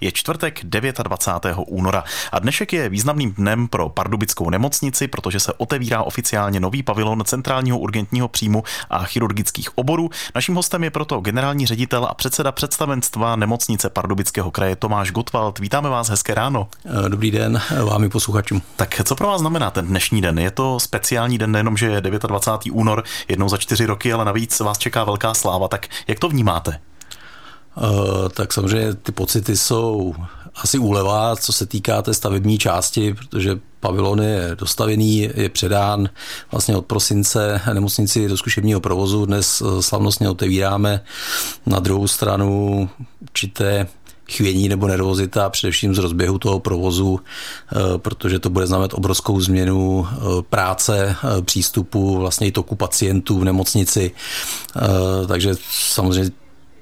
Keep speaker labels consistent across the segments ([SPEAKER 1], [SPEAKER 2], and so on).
[SPEAKER 1] Je čtvrtek 29. února a dnešek je významným dnem pro pardubickou nemocnici, protože se otevírá oficiálně nový pavilon centrálního urgentního příjmu a chirurgických oborů. Naším hostem je proto generální ředitel a předseda představenstva nemocnice Pardubického kraje Tomáš Gotwald. Vítáme vás, hezké ráno.
[SPEAKER 2] Eh, dobrý den vám i posluchačům.
[SPEAKER 1] Tak co pro vás znamená ten dnešní den? Je to speciální den, nejenom, že je 29. únor, jednou za čtyři roky, ale navíc vás čeká velká sláva. Tak jak to vnímáte?
[SPEAKER 2] Uh, tak samozřejmě ty pocity jsou asi úleva, co se týká té stavební části, protože pavilon je dostavený, je předán vlastně od prosince nemocnici do zkušebního provozu. Dnes eh, slavnostně otevíráme na druhou stranu určité chvění nebo nervozita, především z rozběhu toho provozu, eh, protože to bude znamenat obrovskou změnu práce, přístupu, vlastně i toku pacientů v nemocnici. Takže samozřejmě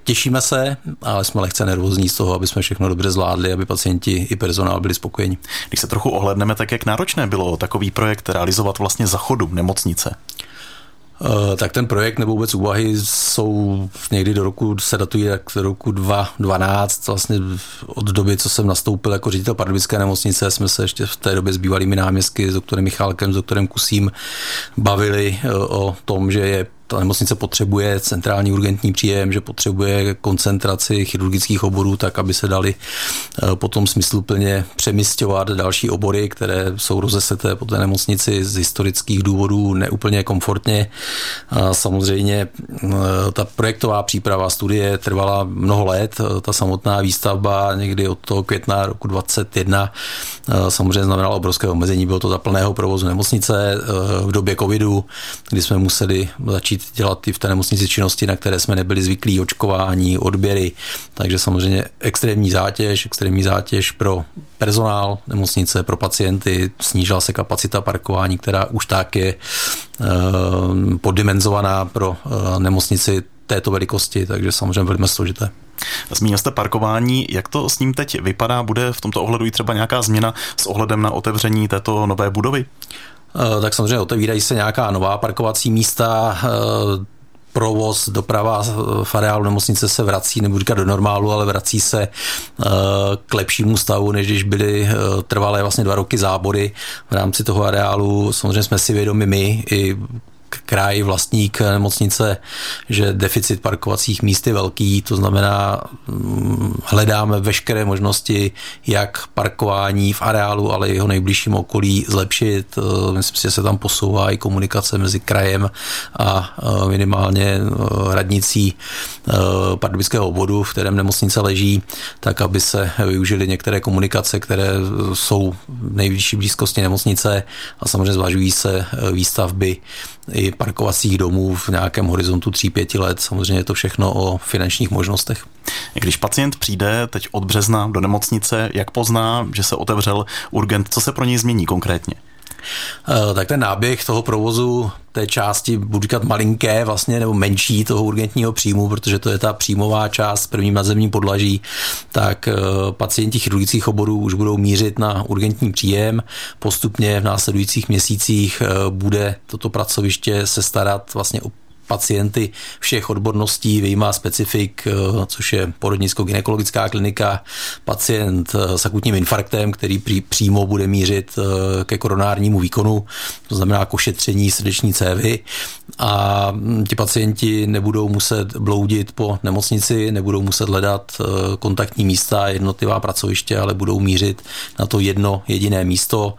[SPEAKER 2] Těšíme se, ale jsme lehce nervózní z toho, aby jsme všechno dobře zvládli, aby pacienti i personál byli spokojeni.
[SPEAKER 1] Když se trochu ohledneme, tak jak náročné bylo takový projekt realizovat vlastně za chodu nemocnice?
[SPEAKER 2] Uh, tak ten projekt nebo vůbec úvahy jsou někdy do roku, se datují jak do roku 2012, vlastně od doby, co jsem nastoupil jako ředitel pardubické nemocnice, jsme se ještě v té době s bývalými náměstky, s doktorem Michálkem, s doktorem Kusím bavili uh, o tom, že je ta nemocnice potřebuje centrální urgentní příjem, že potřebuje koncentraci chirurgických oborů, tak aby se dali eh, potom smysluplně přemysťovat další obory, které jsou rozeseté po té nemocnici z historických důvodů neúplně komfortně. A samozřejmě eh, ta projektová příprava studie trvala mnoho let, ta samotná výstavba někdy od toho května roku 2021 eh, samozřejmě znamenala obrovské omezení, bylo to za plného provozu nemocnice v době covidu, kdy jsme museli začít začít dělat i v té nemocnici činnosti, na které jsme nebyli zvyklí, očkování, odběry. Takže samozřejmě extrémní zátěž, extrémní zátěž pro personál nemocnice, pro pacienty, snížila se kapacita parkování, která už tak je eh, poddimenzovaná pro eh, nemocnici této velikosti, takže samozřejmě velmi složité.
[SPEAKER 1] Zmínil jste parkování, jak to s ním teď vypadá? Bude v tomto ohledu i třeba nějaká změna s ohledem na otevření této nové budovy?
[SPEAKER 2] Eh, tak samozřejmě otevírají se nějaká nová parkovací místa, eh, provoz, doprava v areálu nemocnice se vrací, nebudu říkat do normálu, ale vrací se eh, k lepšímu stavu, než když byly trvalé vlastně dva roky zábory v rámci toho areálu. Samozřejmě jsme si vědomi my i kraj, vlastník nemocnice, že deficit parkovacích míst je velký, to znamená, mm, hledáme veškeré možnosti, jak parkování v areálu, ale i jeho nejbližším okolí zlepšit. Eh, myslím si, že se tam posouvá i komunikace mezi krajem a eh, minimálně eh, radnicí pardubického obvodu, v kterém nemocnice leží, tak aby se využili některé komunikace, které jsou v nejbližší blízkosti nemocnice a samozřejmě zvažují se výstavby i parkovacích domů v nějakém horizontu 3-5 let. Samozřejmě je to všechno o finančních možnostech.
[SPEAKER 1] Když pacient přijde teď od března do nemocnice, jak pozná, že se otevřel urgent, co se pro něj změní konkrétně?
[SPEAKER 2] Eh, tak ten náběh toho provozu té části, budu říkat malinké vlastně, nebo menší toho urgentního příjmu, protože to je ta příjmová část prvním nadzemním podlaží, tak eh, pacienti chirurgických oborů už budou mířit na urgentní příjem. Postupně v následujících měsících eh, bude toto pracoviště se starat vlastně o pacienty všech odborností, vyjímá specifik, eh, což je porodnicko-gynekologická klinika, pacient eh, s akutním infarktem, který přímo bude mířit eh, ke koronárnímu výkonu, to znamená k ošetření srdeční cévy. A hm, ti pacienti nebudou muset bloudit po nemocnici, nebudou muset hledat kontaktní místa, jednotlivá pracoviště, ale budou mířit na to jedno jediné místo.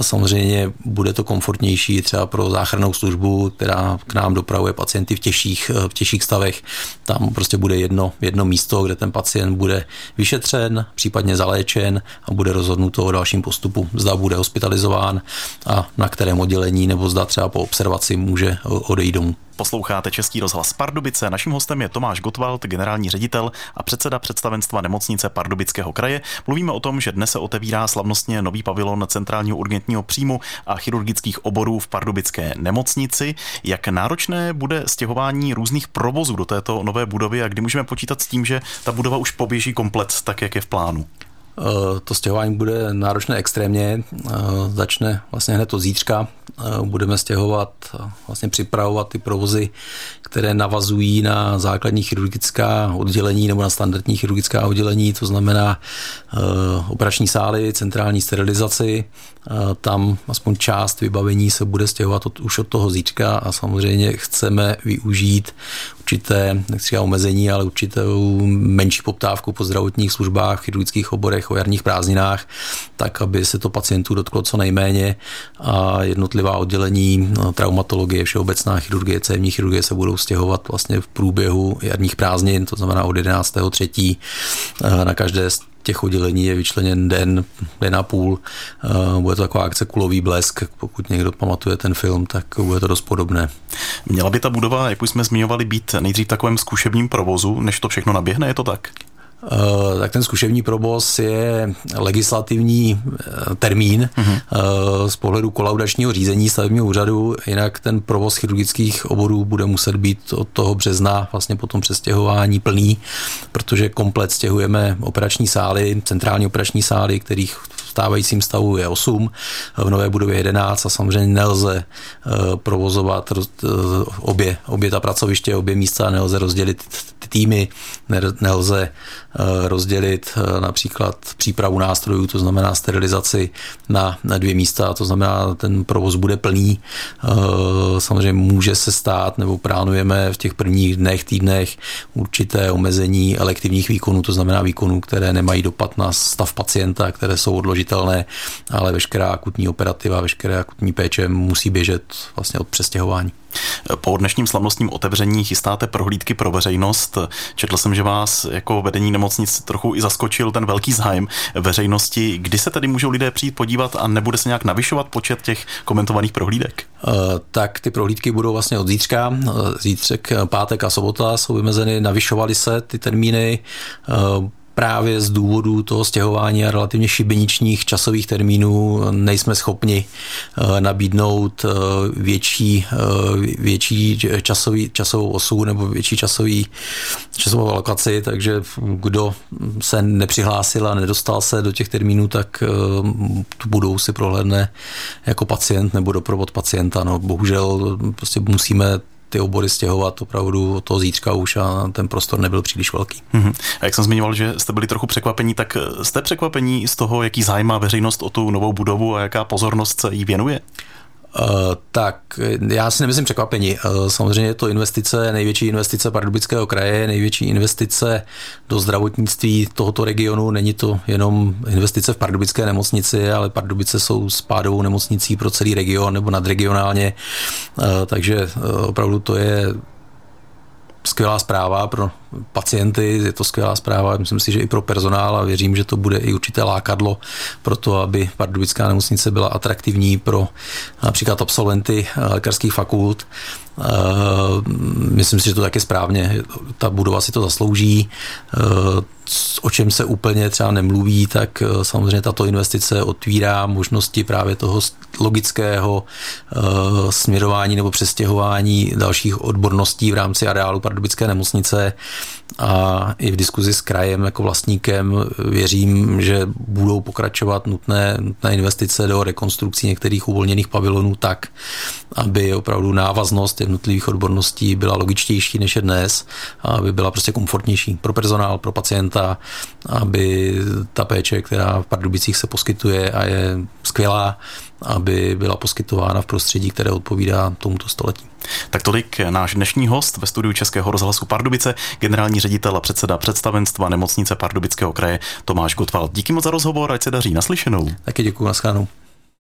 [SPEAKER 2] Samozřejmě bude to komfortnější třeba pro záchrannou službu, která k nám dopravuje pacienty v těžších, eh, v těžších stavech. Tam prostě bude jedno, jedno místo, kde ten pacient bude vyšetřen, případně zaléčen a bude rozhodnuto o dalším postupu. Zda bude hospitalizován a na kterém oddělení nebo zda třeba po observaci může odejít domů.
[SPEAKER 1] Posloucháte Český rozhlas Pardubice. Naším hostem je Tomáš Gottwald, generální ředitel a předseda představenstva nemocnice Pardubického kraje. Mluvíme o tom, že dnes se otevírá slavnostně nový pavilon centrálního urgentního příjmu a chirurgických oborů v Pardubické nemocnici. Jak náročné bude stěhování různých provozů do této nové budovy a kdy můžeme počítat s tím, že ta budova už poběží komplet tak, jak je v plánu?
[SPEAKER 2] To stěhování bude náročné extrémně. Začne vlastně hned od zítřka. Budeme stěhovat, vlastně připravovat ty provozy, které navazují na základní chirurgická oddělení nebo na standardní chirurgická oddělení, to znamená operační sály, centrální sterilizaci. Tam aspoň část vybavení se bude stěhovat od, už od toho zítřka a samozřejmě chceme využít určité, nechci omezení, ale určitou menší poptávku po zdravotních službách, chirurgických oborech, o jarních prázdninách, tak, aby se to pacientů dotklo co nejméně a jednotlivá oddělení no, traumatologie, všeobecná chirurgie, cévní chirurgie se budou stěhovat vlastně v průběhu jarních prázdnin, to znamená od 11.3. Eh, na každé těch oddělení je vyčleněn den, den a půl. Eh, bude to taková akce Kulový blesk, pokud někdo pamatuje ten film, tak bude to dost podobné.
[SPEAKER 1] Měla by ta budova, jak už jsme zmiňovali, být nejdřív takovém zkušebním provozu, než to všechno naběhne, je to tak?
[SPEAKER 2] Eh, tak ten zkušební provoz je legislativní eh, termín uh-huh. z pohledu kolaudačního řízení stavebního úřadu, jinak ten provoz chirurgických oborů bude muset být od toho března vlastně potom přestěhování plný, protože komplet stěhujeme operační sály, centrální operační sály, kterých stávajícím stavu je 8, v nové budově 11 a samozřejmě nelze provozovat obě, obě ta pracoviště, obě místa nelze rozdělit týmy, nelze Eh, rozdělit eh, například přípravu nástrojů, to znamená sterilizaci na, dvě místa, to znamená, ten provoz bude plný. Eh, samozřejmě může se stát, nebo plánujeme v těch prvních dnech, týdnech určité omezení elektivních výkonů, to znamená výkonů, které nemají dopad na stav pacienta, které jsou odložitelné, ale veškerá akutní operativa, veškeré akutní péče musí běžet vlastně od přestěhování.
[SPEAKER 1] Po dnešním slavnostním otevření chystáte prohlídky pro veřejnost. Četl jsem, že vás jako vedení nemocnic trochu i zaskočil ten velký zájem veřejnosti. Kdy se tedy můžou lidé přijít podívat a nebude se nějak navyšovat počet těch komentovaných prohlídek?
[SPEAKER 2] Uh, tak ty prohlídky budou vlastně od zítřka. Eh, zítřek, pátek a sobota jsou vymezeny, navyšovaly se ty termíny. Právě z důvodu toho stěhování a relativně šibeničních časových termínů nejsme schopni eh, nabídnout eh, větší, eh, větší časový, časovou osu nebo větší časový, časovou alokaci, takže kdo se nepřihlásil a nedostal se do těch termínů, tak tu budou si prohlédne jako pacient nebo doprovod pacienta. No, bohužel prostě musíme ty obory stěhovat opravdu od toho zítřka už a ten prostor nebyl příliš velký.
[SPEAKER 1] Mm-hmm. A jak jsem zmiňoval, že jste byli trochu překvapení, tak jste překvapení z toho, jaký zájem má veřejnost o tu novou budovu a jaká pozornost se jí věnuje?
[SPEAKER 2] Uh, tak já si nemyslím překvapení. Uh, samozřejmě je to investice, největší investice Pardubického kraje, největší investice do zdravotnictví tohoto regionu. Není to jenom investice v Pardubické nemocnici, ale Pardubice jsou spádovou nemocnicí pro celý region nebo nadregionálně. Uh, takže opravdu to je skvělá zpráva pro pacienty, je to skvělá zpráva, myslím si, že i pro personál a věřím, že to bude i určité lákadlo pro to, aby Pardubická nemocnice byla atraktivní pro například absolventy lékařských fakult. Myslím si, že to tak je správně. Ta budova si to zaslouží o čem se úplně třeba nemluví, tak eh, samozřejmě tato investice otvírá možnosti právě toho logického uh, směrování nebo přestěhování dalších odborností v rámci areálu Pardubické nemocnice. A i v diskuzi s krajem jako vlastníkem věřím, že budou pokračovat nutné, nutné investice do rekonstrukcí některých uvolněných pavilonů tak, aby opravdu návaznost jednotlivých odborností byla logičtější než je dnes, aby byla prostě komfortnější pro personál, pro pacienta, aby ta péče, která v Pardubicích se poskytuje a je skvělá, aby byla poskytována v prostředí, které odpovídá tomuto století.
[SPEAKER 1] Tak tolik náš dnešní host ve studiu Českého rozhlasu Pardubice, generální ředitel a předseda představenstva nemocnice Pardubického kraje Tomáš Gotwald. Díky moc za rozhovor, ať se daří naslyšenou.
[SPEAKER 2] Taky děkuji, naschledanou.